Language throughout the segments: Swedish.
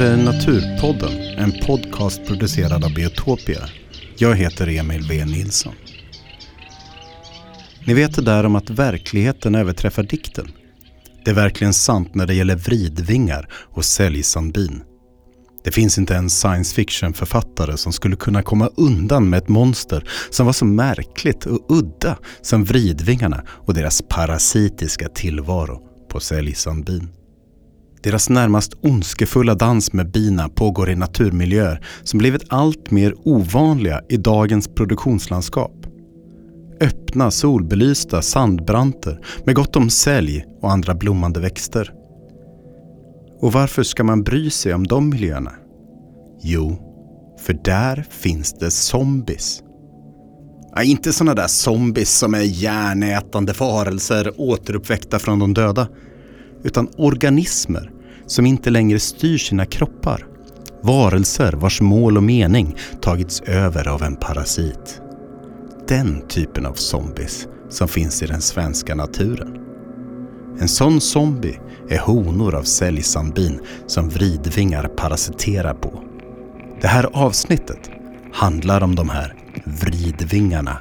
här är Naturpodden, en podcast producerad av Biotopia. Jag heter Emil V Nilsson. Ni vet det där om att verkligheten överträffar dikten? Det är verkligen sant när det gäller vridvingar och säljsandbin. Det finns inte en science fiction-författare som skulle kunna komma undan med ett monster som var så märkligt och udda som vridvingarna och deras parasitiska tillvaro på säljsandbin. Deras närmast ondskefulla dans med bina pågår i naturmiljöer som blivit allt mer ovanliga i dagens produktionslandskap. Öppna, solbelysta sandbranter med gott om sälj och andra blommande växter. Och varför ska man bry sig om de miljöerna? Jo, för där finns det zombies. Ja, inte sådana där zombies som är järnätande varelser återuppväckta från de döda. Utan organismer som inte längre styr sina kroppar. Varelser vars mål och mening tagits över av en parasit. Den typen av zombies som finns i den svenska naturen. En sån zombie är honor av säljsambin som vridvingar parasiterar på. Det här avsnittet handlar om de här vridvingarna.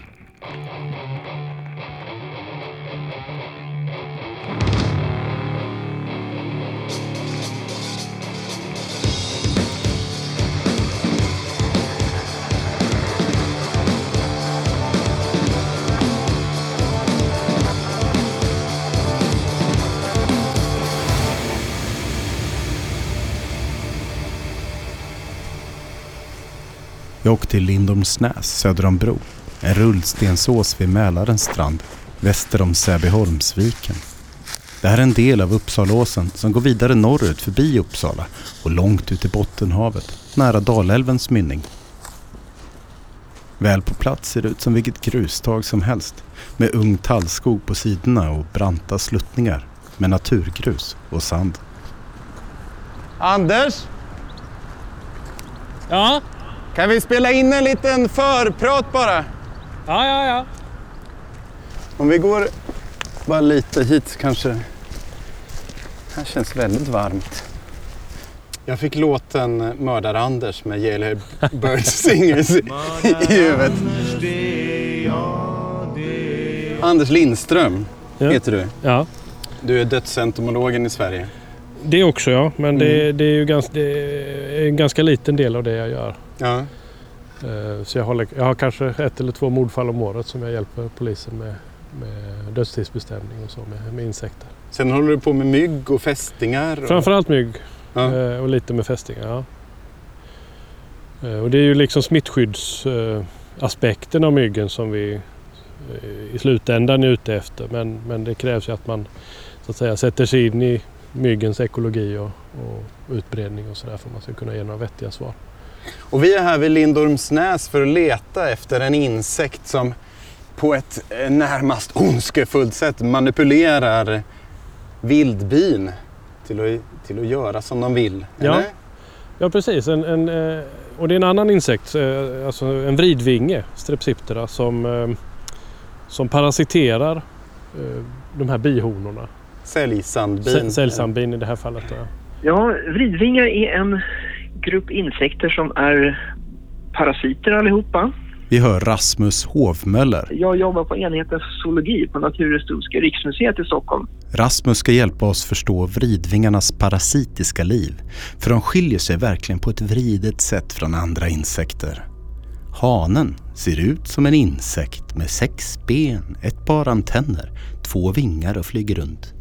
Jag åkte till Lindormsnäs söder om Bro. En rullstensås vid Mälarens strand väster om Säbyholmsviken. Det här är en del av Uppsalåsen som går vidare norrut förbi Uppsala och långt ut i Bottenhavet, nära Dalälvens mynning. Väl på plats ser det ut som vilket grustag som helst med ung tallskog på sidorna och branta sluttningar med naturgrus och sand. Anders, Ja, kan vi spela in en liten förprat bara? ja, ja, ja. Om vi går bara lite hit kanske. Här känns väldigt varmt. Jag fick låten Mördar-Anders med Yale Bird Singers i huvudet. Anders Lindström Ja. heter du. ja. Du är dödsentomologen i Sverige. Det också ja, men det, det är ju ganska, det är en ganska liten del av det jag gör. Ja. Eh, Så jag, håller, jag har kanske ett eller två mordfall om året som jag hjälper polisen med, med dödstidsbestämning och så med, med insekter. Sen håller du på med mygg och fästingar. Och... Framförallt mygg Ja. eh, och lite med fästingar. Ja. Eh, Och det är ju liksom smittskyddsaspekten av myggen som vi i slutändan är ute efter. Men, men det krävs ju att man så att säga, sätter sig in i myggens ekologi och, och utbredning och sådär för att man ska kunna ge några vettiga svar. Och vi är här vid Lindormsnäs för att leta efter en insekt som på ett eh, närmast ondskefullt sätt manipulerar vildbin till att, till att göra som de vill. Ja. Eller? Ja precis, en, en, eh, och det är en annan insekt, eh, alltså en vridvinge, Strepsiptera, som, som parasiterar de här bihonorna. Säljsandbin. Sä- Säljsambin i det här fallet. Ja, vridvingar är en grupp insekter som är parasiter allihopa. Vi hör Rasmus Hovmöller. Jag jobbar på enheten för zoologi på Naturhistoriska riksmuseet i Stockholm. Rasmus ska hjälpa oss förstå vridvingarnas parasitiska liv. För de skiljer sig verkligen på ett vridet sätt från andra insekter. Hanen ser ut som en insekt med sex ben, ett par antenner, två vingar och flyger runt.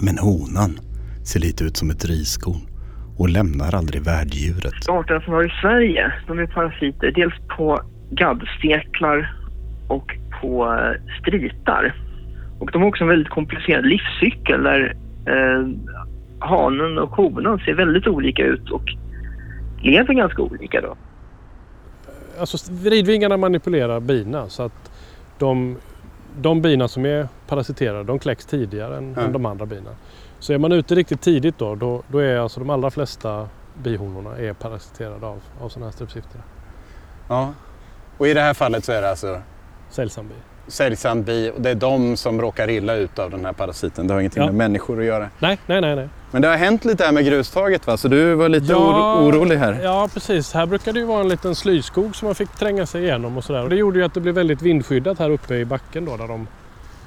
Men honan ser lite ut som ett riskorn och lämnar aldrig värddjuret. Arterna som har i Sverige, de är parasiter dels på gaddsteklar och på eh, stritar. Och de har också en väldigt komplicerad livscykel där eh, hanen och honan ser väldigt olika ut och lever ganska olika då. Alltså vridvingarna manipulerar bina så att de, de bina som är parasiterade de kläcks tidigare än, Ja. än de andra bina. Så är man ute riktigt tidigt då, då, då är alltså de allra flesta bihonorna är parasiterade av, av sådana här strepsiptera. Ja. Och i det här fallet så är det alltså Säljsambi. säljsandbi och det är de som råkar illa ut av den här parasiten. Det har ingenting Ja. med människor att göra. Nej, nej, nej. nej. Men det har hänt lite här med grustaget va? Så du var lite Ja. oro- orolig här? Ja precis, här brukar det ju vara en liten slyskog som man fick tränga sig igenom och sådär. Och det gjorde ju att det blev väldigt vindskyddat här uppe i backen då. Där de,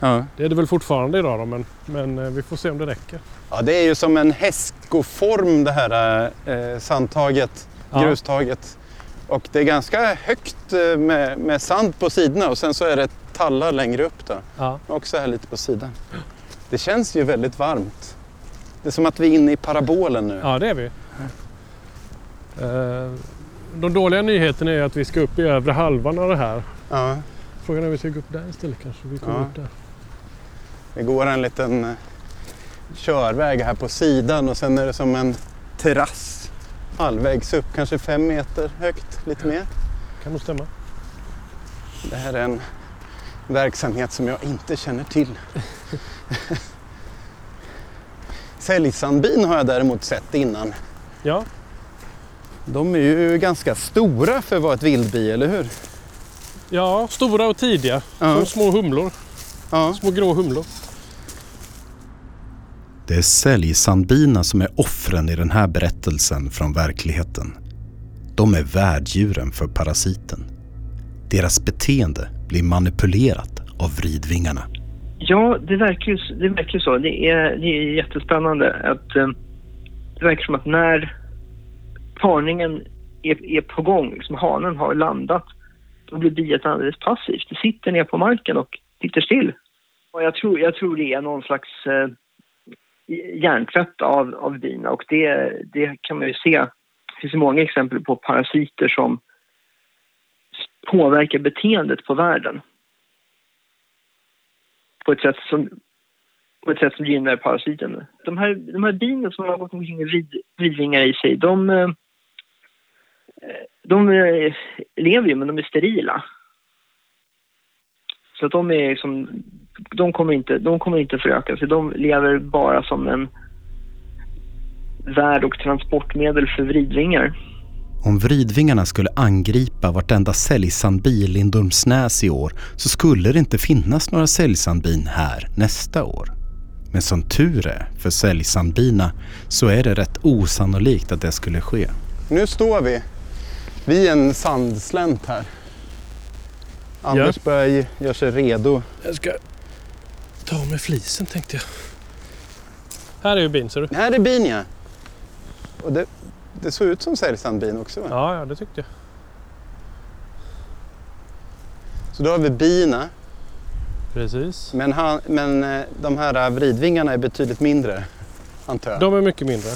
Ja. det är det väl fortfarande idag då, men, men eh, vi får se om det räcker. ja, det är ju som en hästskoform det här eh, sandtaget, Ja. grustaget. Och det är ganska högt eh, med, med sand på sidorna och sen så är det tallar längre upp då. Ja. Också här lite på sidan. Det känns ju väldigt varmt. Det är som att vi är inne i parabolen nu. Ja, det är vi. Eh, De dåliga nyheterna är att vi ska upp i övre halvan av det här. Ja. Frågan är om vi ska gå upp där istället kanske. Vi kommer Ja. upp där. Det går en liten eh, körväg här på sidan och sen är det som en terrass halvvägs upp, kanske fem meter högt, lite mer. Kan nog stämma. Det här är en verksamhet som jag inte känner till. Säljsandbin har jag däremot sett innan. Ja, De är ju ganska stora för att vara ett vildbi, eller hur? ja stora och tidiga. Ja. Som små humlor. Ja. Små grå humlor. Det är säljsandbina som är offren i den här berättelsen från verkligheten. De är värddjuren för parasiten. Deras beteende blir manipulerat av vridvingarna. Ja, det verkar ju, det verkar ju så. Det är, det är jättespännande att eh, det verkar som att när parningen är, är på gång, liksom hanen har landat, då blir biet alldeles passivt. Det sitter ner på marken och sitter still. Och jag, tror, jag tror det är någon slags eh, hjärntrött hjärntvätt av, av bina och det, det kan man ju se. Det finns ju många exempel på parasiter som påverkar beteendet på världen på ett sätt som, på ett sätt som gynnar parasiten. De här, de här bina som har gått omkring med vidvingar vridvingar i sig, de, eh, de eh, lever ju men de är sterila. Så att de är liksom, de kommer inte, de kommer inte föröka sig. De lever bara som en värd och transportmedel för vridvingar. Om vridvingarna skulle angripa vartenda säljsandbi i Lindormsnäs i år så skulle det inte finnas några säljsandbin här nästa år. Men som tur är för säljsandbina så är det rätt osannolikt att det skulle ske. Nu står vi vid en sandslänt här. Anders börjar ge- göra sig redo. Jag ska ta med flisen tänkte jag. Här är ju bin ser du. Här är bin ja. Och det, det såg ut som säljsandbin också va? Ja, ja det tyckte jag. Så då har vi bina. Precis. Men, han, men eh, de här vridvingarna är betydligt mindre. Antar jag. De är mycket mindre.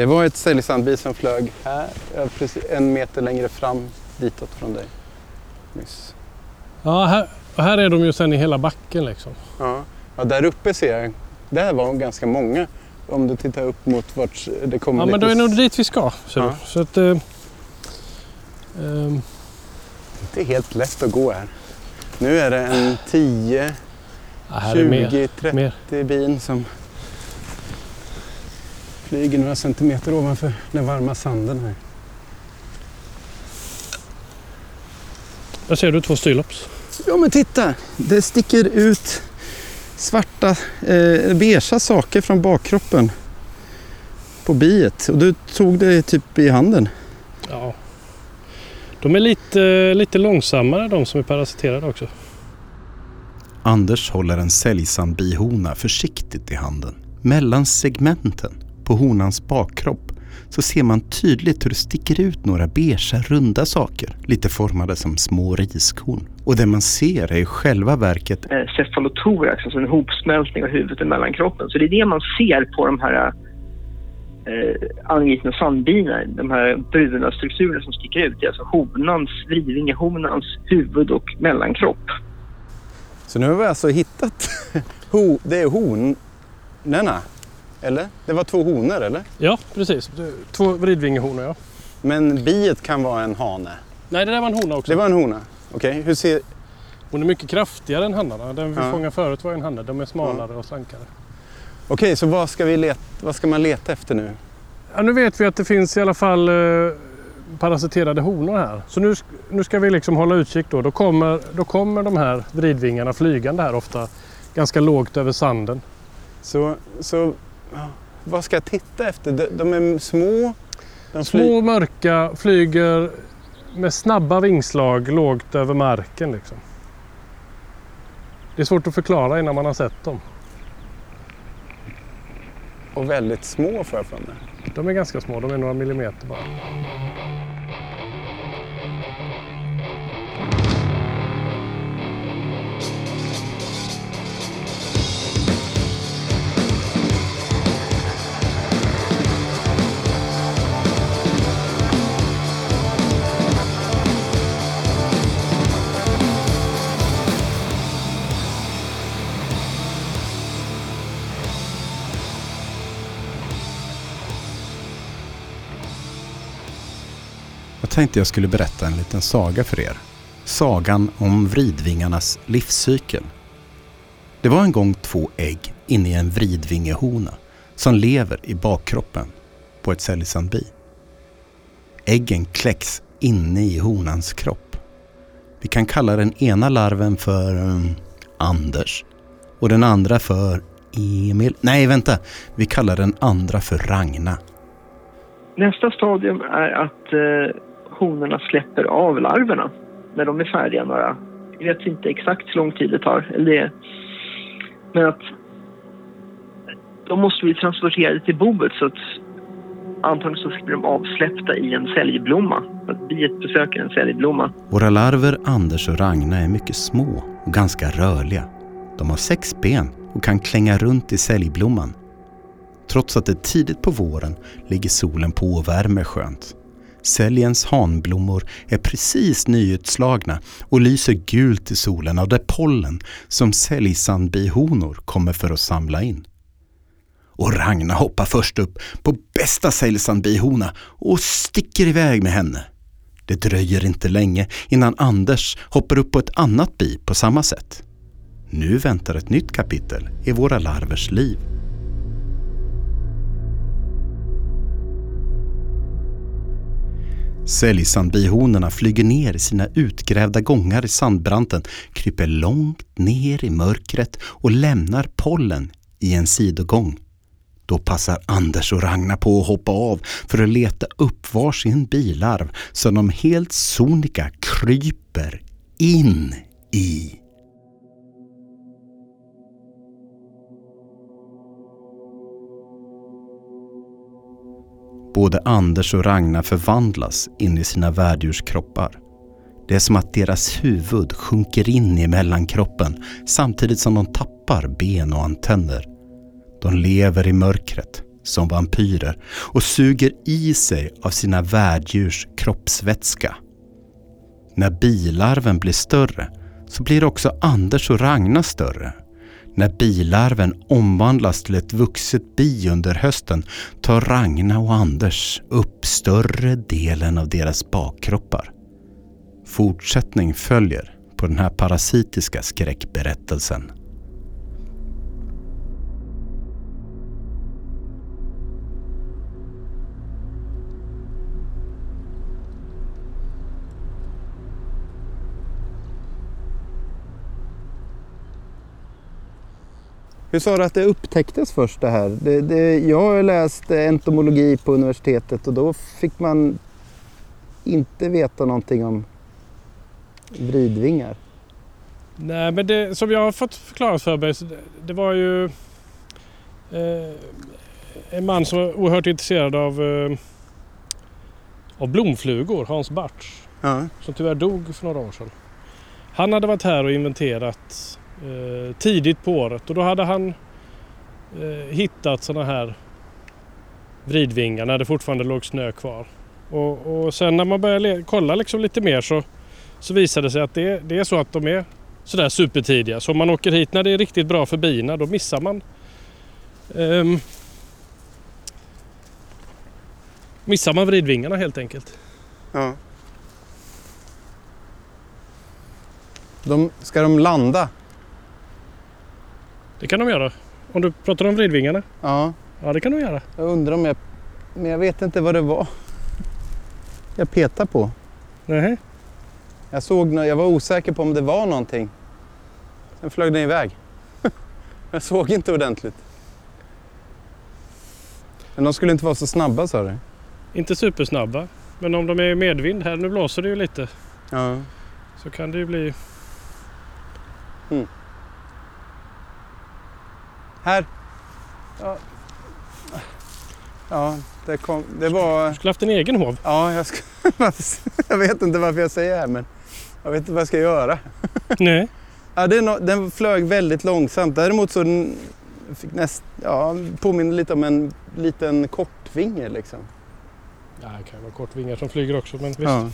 Det var ett säljsandbi som flög här. ja, Precis en meter längre fram ditåt från dig. Nyss. Ja, här, och här är de ju sen i hela backen liksom. Ja. ja, där uppe ser jag. Där var ganska många. Om du tittar upp mot vart det kommer Ja, men lite då är det nog dit vi ska. du. Ja. Så att, eh, ehm, Det är helt lätt att gå här. Nu är det en 10, ja, här är mer. 20, 30 mer. bin som flyger några centimeter ovanför den varma sanden här. Där ser du två styrlops. Ja men titta! Det sticker ut svarta, eh, beigea saker från bakkroppen på biet. Och du tog det typ i handen. Ja. De är lite, lite långsammare de som är parasiterade också. Anders håller en säljsandbihona försiktigt i handen. Mellan segmenten på honans bakkropp så ser man tydligt hur det sticker ut några beigea runda saker, lite formade som små riskorn. Och det man ser är i själva verket eh, cefalotorax, alltså en hopsmältning av huvudet och mellankroppen. Så det är det man ser på de här eh, angripna sandbina, de här bruna strukturerna som sticker ut. Det är alltså honans, vridvingehonans huvud och mellankropp. Så nu har vi alltså hittat, ho, det är honorna. Eller? Det var två honor eller? Ja, precis. Två vridvingehonor ja. Men biet kan vara en hane. Nej, det där var en hona också. Det var en hona. Okej, hur ser... Hon är mycket kraftigare än hannarna. Den vi Ja. fångade förut var en hanne. De är smalare och slankare. Okej, så vad ska, vi leta, vad ska man leta efter nu? Ja, nu vet vi att det finns i alla fall eh, parasiterade honor här. Så nu, nu ska vi liksom hålla utkik då. Då kommer, då kommer de här vridvingarna flygande här ofta ganska lågt över sanden. Så, så ja, vad ska jag titta efter? De, de är små. De Små mörka flyger med snabba vingslag lågt över marken. Liksom. Det är svårt att förklara innan man har sett dem. Och väldigt små får jag för mig. De är ganska små, de är några millimeter bara. Tänkte jag skulle berätta en liten saga för er. Sagan om vridvingarnas livscykel. Det var en gång två ägg inne i en vridvingehona som lever i bakkroppen på ett säljsandbi. Äggen kläcks inne i honans kropp. Vi kan kalla den ena larven för um, Anders och den andra för Emil. Nej, vänta. Vi kallar den andra för Ragna. Nästa stadium är att eh, honorna släpper av larverna när de är färdiga. Några, jag vet inte exakt hur lång tid det tar. Eller det, men att då måste vi transportera det till boet så att antagligen så blir de avsläppta i en säljblomma. Att biet besöker en säljblomma. Våra larver Anders och Ragna är mycket små och ganska rörliga. De har sex ben och kan klänga runt i säljblomman. Trots att det är tidigt på våren ligger solen på och värmer skönt. Säljens hanblommor är precis nyutslagna och lyser gult i solen av det pollen som säljsandbihonor kommer för att samla in. Och Ragna hoppar först upp på bästa säljsandbihona och sticker iväg med henne. Det dröjer inte länge innan Anders hoppar upp på ett annat bi på samma sätt. Nu väntar ett nytt kapitel i våra larvers liv. Säljsandbihonorna flyger ner i sina utgrävda gångar i sandbranten, kryper långt ner i mörkret och lämnar pollen i en sidogång. Då passar Anders och Ragnar på att hoppa av för att leta upp varsin bilarv som de helt sonika kryper in i. Både Anders och Ragnar förvandlas in i sina värddjurskroppar. Det är som att deras huvud sjunker in i mellankroppen samtidigt som de tappar ben och antenner. De lever i mörkret som vampyrer och suger i sig av sina värddjurs kroppsvätska. När bilarven blir större så blir också Anders och Ragnar större. När bilarven omvandlas till ett vuxet bi under hösten tar Ragna och Anders upp större delen av deras bakkroppar. Fortsättning följer på den här parasitiska skräckberättelsen. Hur sa du att det upptäcktes först det här? Det, det, jag har läst entomologi på universitetet och då fick man inte veta någonting om vridvingar. Nej, men det som jag har fått förklarat för mig, det var ju eh, en man som var oerhört intresserad av, eh, av blomflugor, Hans Bartsch, Ja. som tyvärr dog för några år sedan. Han hade varit här och inventerat eh, tidigt på året och då hade han eh, hittat sådana här vridvingar när det fortfarande låg snö kvar. Och, och sen när man började kolla liksom lite mer så, så visade det sig att det, det är så att de är sådär supertidiga. Så om man åker hit när det är riktigt bra för bina då missar man ehm, missar man vridvingarna helt enkelt. ja. De, ska de landa? Det kan de göra. Om du pratar om vridvingarna? Ja. Ja det kan de göra. Jag undrar om jag... Men jag vet inte vad det var. Jag petar på. Nej. Jag såg jag var osäker på om det var någonting. Sen flög den iväg. jag såg inte ordentligt. Men de skulle inte vara så snabba sa du? Inte supersnabba. Men om de är i medvind här, nu blåser det ju lite, Ja. så kan det ju bli... Här. Ja, ja det, kom, det var... Du skulle haft en egen hov. Ja, jag, ska, jag vet inte varför jag säger det här men jag vet inte vad jag ska göra. Nej. Ja, no, den flög väldigt långsamt. Däremot så den fick näst, ja, påminner lite om en liten kortvinge liksom. Ja, det kan vara kortvingar som flyger också, men visst. Ja.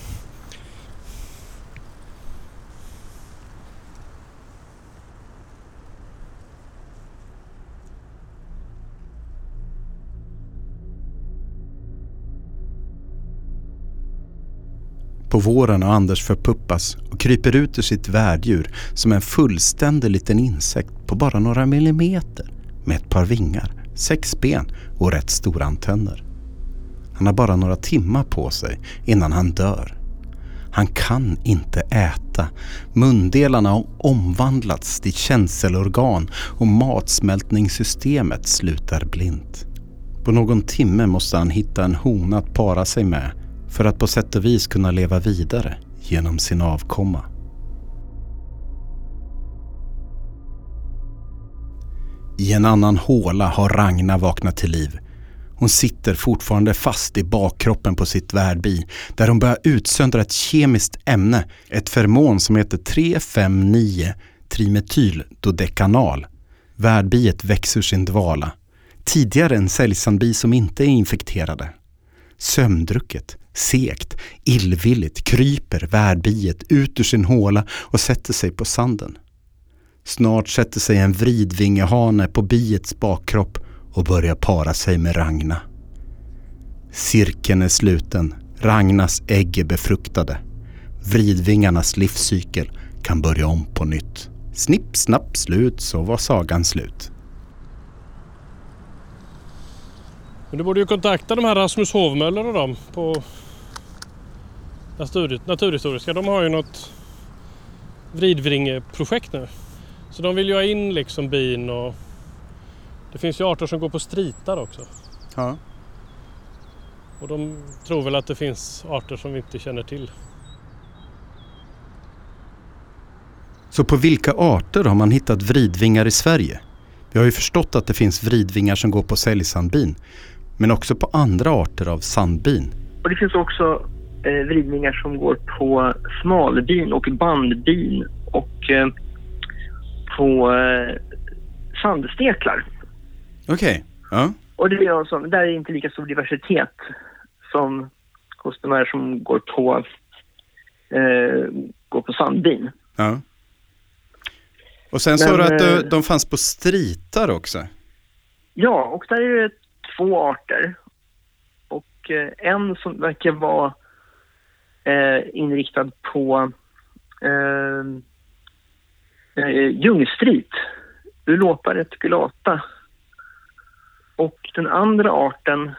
På våren har Anders förpuppas och kryper ut ur sitt värddjur som en fullständig liten insekt på bara några millimeter med ett par vingar, sex ben och rätt stora antenner. Han har bara några timmar på sig innan han dör. Han kan inte äta. Mundelarna har omvandlats till känselorgan och matsmältningssystemet slutar blint. På någon timme måste han hitta en hona att para sig med för att på sätt och vis kunna leva vidare genom sin avkomma. I en annan håla har Ragna vaknat till liv. Hon sitter fortfarande fast i bakkroppen på sitt värdbi där hon börjar utsöndra ett kemiskt ämne, ett fermon som heter 3,5,9 trimetyldodekanal. Värdbiet växer ur sin dvala. Tidigare en säljsandbi som inte är infekterade. Sömndrucket, segt, illvilligt kryper värdbiet ut ur sin håla och sätter sig på sanden. Snart sätter sig en vridvingehane på biets bakkropp och börjar para sig med Ragna. Cirkeln är sluten. Ragnas ägg är befruktade. Vridvingarnas livscykel kan börja om på nytt. Snipp, snapp, slut så var sagan slut. Men du borde ju kontakta de här Rasmus Hovmöller och dem på Naturhistoriska. De har ju något vridvringeprojekt nu. Så de vill ju ha in liksom bin och det finns ju arter som går på stritar också. Ja. Och de tror väl att det finns arter som vi inte känner till. Så på vilka arter har man hittat vridvingar i Sverige? Vi har ju förstått att det finns vridvingar som går på säljsandbin, men också på andra arter av sandbin. Och det finns också eh, vridningar som går på smalbin och bandbin och eh, på eh, sandsteklar. Okej, ja. Och det är alltså, där är inte lika stor diversitet som hos de här som går på, eh, går på sandbin. ja. Och sen sa du att de, eh, de fanns på stritar också. Ja, och där är det två arter. Och eh, en som verkar vara inriktad på eh, eh, ljungstrit, Ulopa reticulata. Och den andra arten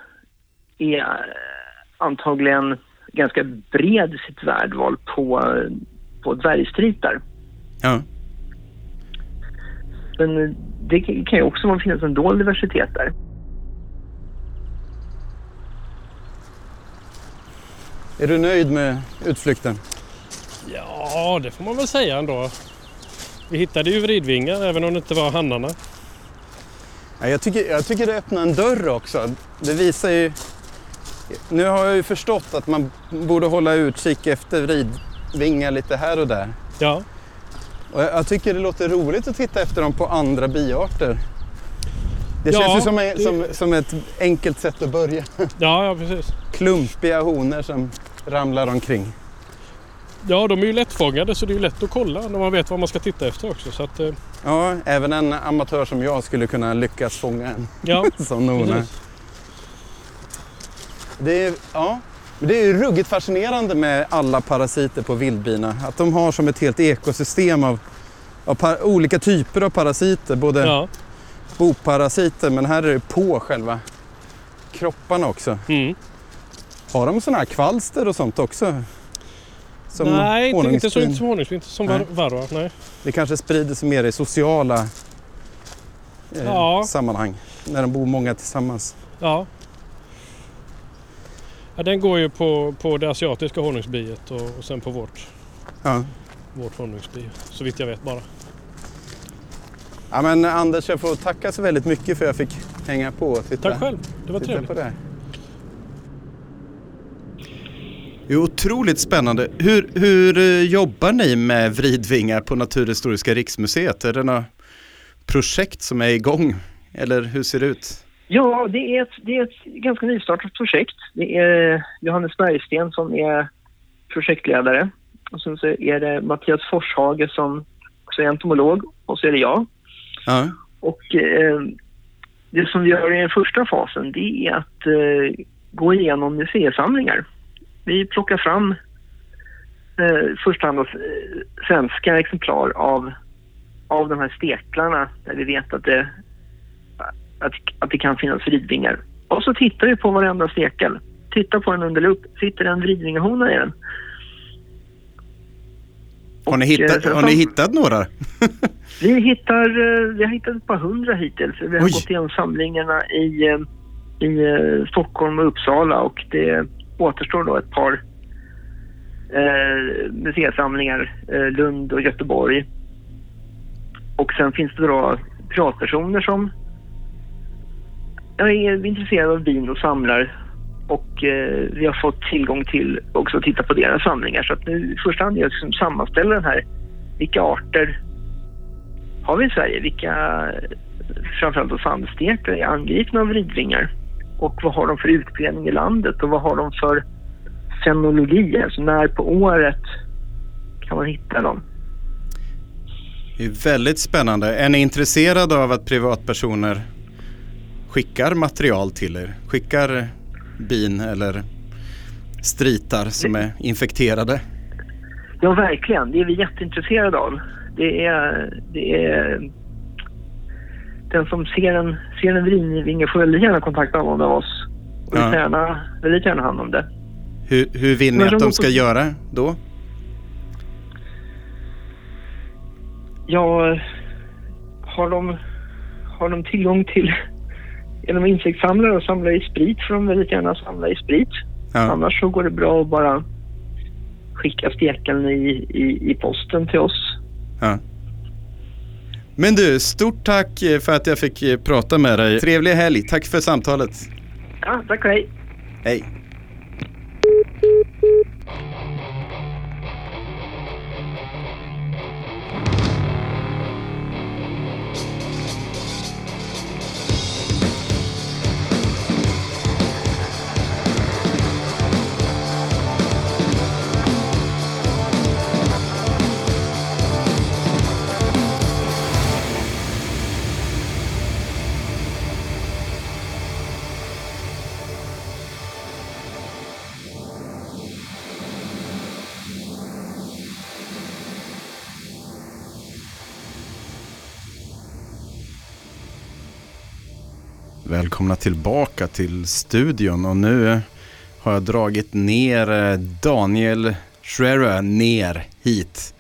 är eh, antagligen ganska bred i sitt värdval på, eh, på dvärgstritar. Ja. Men eh, det kan ju också finnas en dold diversitet där. Är du nöjd med utflykten? Ja, det får man väl säga ändå. Vi hittade ju vridvingar även om det inte var hannarna. Ja, jag, tycker, jag tycker det öppnar en dörr också. Det visar ju... Nu har jag ju förstått att man borde hålla utkik efter vridvingar lite här och där. Ja, Och jag, jag tycker det låter roligt att titta efter dem på andra biarter. Det Ja, känns ju som, en, som, som ett enkelt sätt att börja. ja, ja precis. Klumpiga honor som ramlar omkring. Ja, de är ju lättfångade så det är ju lätt att kolla när man vet vad man ska titta efter också. Så att, eh, Ja, även en amatör som jag skulle kunna lyckas fånga en ja, sån precis. Det är, ja, det är ju ruggigt fascinerande med alla parasiter på vildbina. Att de har som ett helt ekosystem av, av olika typer av parasiter. Både Ja, boparasiter men här är det på själva kropparna också. mm. Har de sådana här kvalster och sånt också? Som nej, inte, inte så honungsbin? inte som honungsbin, inte som Nej. var, varroa. Nej. Det kanske sprider sig mer i sociala eh, Ja. sammanhang. När de bor många tillsammans. Ja, Ja, den går ju på, på det asiatiska honungsbiet och, och sen på vårt, Ja. vårt honungsbi. Så vitt jag vet bara. ja men Anders, jag får tacka så väldigt mycket för att jag fick hänga på och titta, Tack själv, det var trevligt. på det här. Det är otroligt spännande. Hur, hur eh, jobbar ni med vridvingar på Naturhistoriska riksmuseet? Är det några projekt som är igång? Eller hur ser det ut? Ja, det är, ett, det är ett ganska nystartat projekt. Det är Johannes Bergsten som är projektledare. Och sen så är det Mattias Forshage som också är entomolog. Och så är det jag. Ja. Och eh, det som vi gör i den första fasen det är att eh, gå igenom museisamlingar. Vi plockar fram eh, först hand då, eh, svenska exemplar av, av de här steklarna där vi vet att det, att, att det kan finnas vridvingar. Och så tittar vi på varenda stekel. Tittar på den under lupp. Sitter det en vridvingehona i den? Har, ni eh, hittat, sen har ni hittat några? Vi hittar, eh, vi har hittat ett par hundra hittills. Vi har Oj. gått igenom samlingarna i, eh, i eh, Stockholm och Uppsala och det återstår då ett par eh, museisamlingar, eh, Lund och Göteborg. Och sen finns det då privatpersoner som är intresserade av bin och samlar och eh, vi har fått tillgång till också att titta på deras samlingar. Så att nu i första hand är det liksom sammanställa den här, vilka arter har vi i Sverige? Vilka, framförallt då sandstekar, är angripna av vridvingar? Och vad har de för utbredning i landet och vad har de för fenologi? Alltså när på året kan man hitta dem? Det är väldigt spännande. Är ni intresserade av att privatpersoner skickar material till er? Skickar bin eller stritar som är infekterade? Ja, verkligen. Det är vi jätteintresserade av. Det är, det är den som ser en, ser en vridvinge får väldigt gärna kontakta någon av oss. Och Ja. gärna, väldigt gärna hand om det. Hur, hur vill ni att de de ska på- göra då? Ja, har de, har de tillgång till genom insektssamlare och samlar i sprit får de väldigt gärna samla i sprit. Ja. Annars så går det bra att bara skicka stekeln i, i, i posten till oss. Ja. Men du, stort tack eh, för att jag fick eh, prata med dig. Trevlig helg. Tack för samtalet. Ja, tack och hej. Hej. Välkomna tillbaka till studion och nu har jag dragit ner eh, Daniel Schrerer ner hit.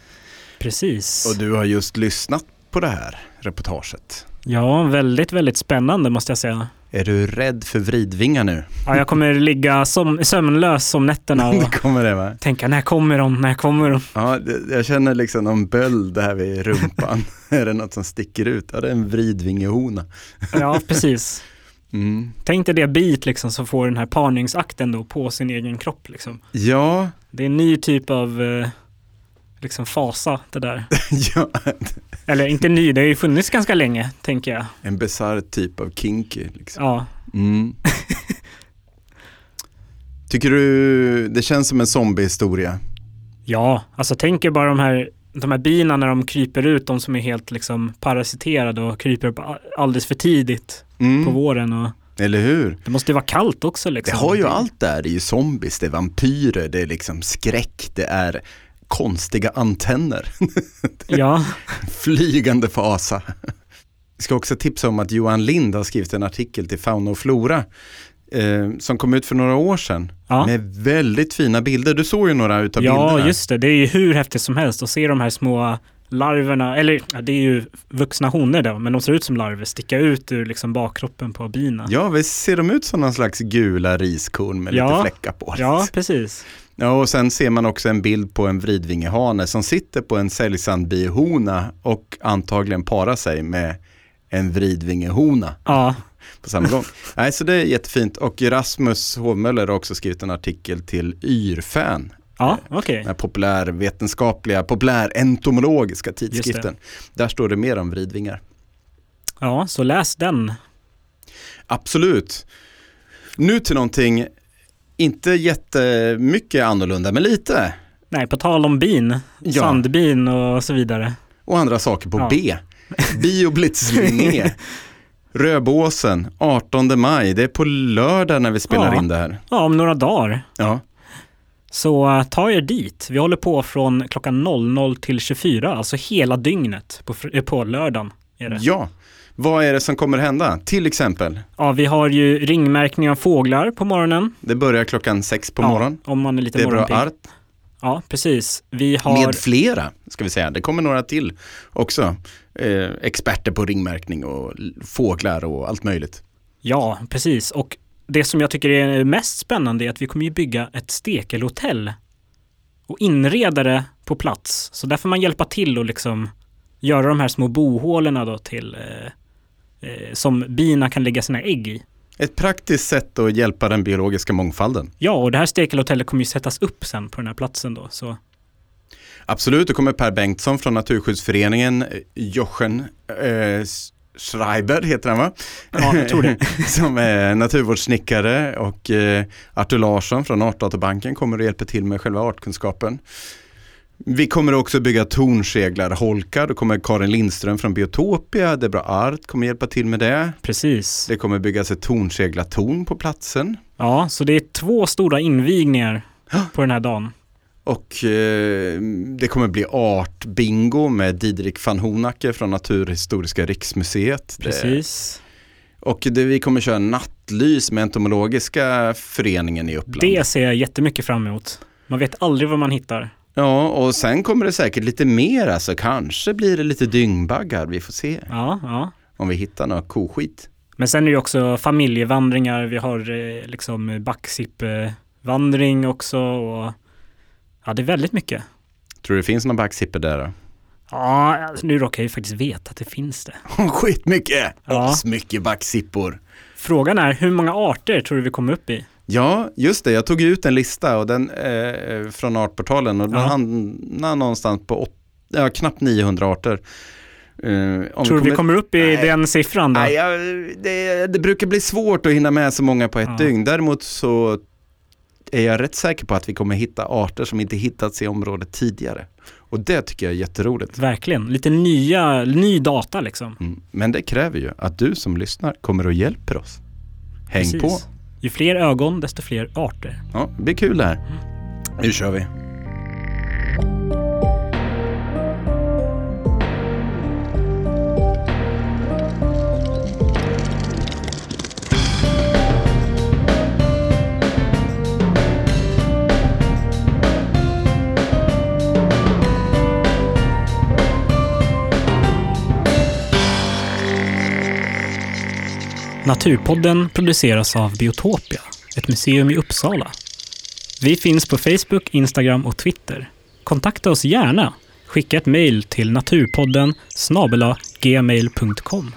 Precis. Och du har just lyssnat på det här reportaget. Ja, väldigt, väldigt spännande måste jag säga. Är du rädd för vridvingar nu? Ja, jag kommer ligga som, sömnlös om nätterna och Det kommer det va? tänka när kommer de, när kommer de? Ja, det- jag känner liksom någon böld här vid rumpan. är det något som sticker ut? Ja, det är en vridvingehona. Ja, precis. Mm. Tänk dig det bit liksom som får den här parningsakten då på sin egen kropp liksom. Ja, Det är en ny typ av eh, liksom fasa det där. ja, Eller inte ny, det har ju funnits ganska länge, tänker jag. en bisarr typ av kinky. Liksom. Ja, Mm. Tycker du det känns som en zombiehistoria? ja alltså tänk er bara de här, de här bina när de kryper ut, de som är helt liksom parasiterade och kryper upp alldeles för tidigt Mm. på våren och Eller hur? det måste ju vara kallt också Det liksom. har ju allt där. Det är ju zombies, det är vampyrer, det är liksom skräck, det är konstiga antenner. Ja, Flygande fasa. Jag ska också tipsa om att Johan Lind har skrivit en artikel till Fauna och Flora eh, som kom ut för några år sedan ja. med väldigt fina bilder. Du såg ju några utav Ja, bilderna. just det. Det är ju hur häftigt som helst att se de här små larverna, eller ja, det är ju vuxna honor då, men de ser ut som larver, sticka ut ur liksom bakkroppen på bina. Ja, visst ser de ut som någon slags gula riskorn med Ja. lite fläckar på? Ja, precis. Ja, och sen ser man också en bild på en vridvingehane som sitter på en säljsandbihona och antagligen parar sig med en vridvingehona Ja, på samma gång. Nej, så det är jättefint. Och Rasmus Hovmöller har också skrivit en artikel till Yrfan, ja okej. den här populärvetenskapliga, populärentomologiska tidskriften. Där står det mer om vridvingar. Ja, så läs den. Absolut. Nu till någonting, inte jättemycket annorlunda, men lite. Nej, på tal om bin, Ja. sandbin och så vidare. Och andra saker på Ja. B. Bioblitz Linné. Röbåsen, 18 maj. Det är på lördag när vi spelar Ja. in det här. Ja, om några dagar. Ja. Så uh, ta er dit. Vi håller på från klockan 00 till 24, alltså hela dygnet på, eh, på lördagen. Är det. ja. Vad är det som kommer hända? Till exempel, Ja, vi har ju ringmärkning av fåglar på morgonen. det börjar klockan sex på ja, morgonen. Om man är lite Det är bra morgonpigg. art. Ja, precis. Vi har... Med flera, ska vi säga. Det kommer några till också. Eh, experter på ringmärkning och fåglar och allt möjligt. Ja, precis. Och det som jag tycker är mest spännande är att vi kommer ju bygga ett stekelhotell och inreda det på plats. Så där får man hjälpa till och liksom göra de här små bohålorna då till eh, eh, som bina kan lägga sina ägg i. Ett praktiskt sätt att hjälpa den biologiska mångfalden. Ja, och det här stekelhotellet kommer ju sättas upp sen på den här platsen då. Så Absolut, då kommer Per Bengtsson från Naturskyddsföreningen, eh, Jochen eh, Schreiber heter han va? ja, jag tror det. Som är naturvårdssnickare och eh, Artur Larsson från Artdatabanken kommer och hjälper till med själva artkunskapen. Vi kommer också bygga tornseglarholkar. Då kommer Karin Lindström från Biotopia, Debra Art kommer hjälpa till med det. Precis. Det kommer byggas ett tornseglartorn på platsen. Ja, så det är två stora invigningar på den här dagen. Och eh, det kommer bli artbingo med Didrik van Honacke från Naturhistoriska riksmuseet. Det, Precis. och det, vi kommer köra nattlys med Entomologiska föreningen i Uppland. Det ser jag jättemycket fram emot. Man vet aldrig vad man hittar. Ja, och sen kommer det säkert lite mer, alltså kanske blir det lite dyngbaggar, vi får se Ja, ja. om vi hittar något koskit. Men sen är det också familjevandringar. Vi har eh, liksom Backsippvandring också och ja, det är väldigt mycket. Tror du det finns någon backsipper där då? Ja, alltså, nu råkar jag ju faktiskt veta att det finns det. Skitmycket! Ja. Mycket backsippor. Frågan är hur många arter tror du vi kommer upp i? Ja, just det. Jag tog ut en lista och den, eh, från Artportalen och den Ja. hamnar någonstans på åt, ja, knappt 900 arter. Om tror du vi kommer upp i Nej. den siffran då? Nej, det, det brukar bli svårt att hinna med så många på ett Ja. dygn. Däremot så är jag rätt säker på att vi kommer hitta arter som inte hittats i området tidigare. Och det tycker jag är jätteroligt. Verkligen, lite nya, ny data liksom. Mm. Men det kräver ju att du som lyssnar kommer och hjälper oss. Häng Precis. på. Ju fler ögon, desto fler arter. Ja, det blir kul det här. Nu kör vi. Naturpodden produceras av Biotopia, ett museum i Uppsala. Vi finns på Facebook, Instagram och Twitter. Kontakta oss gärna. Skicka ett mejl till naturpodden snabela gmail.com.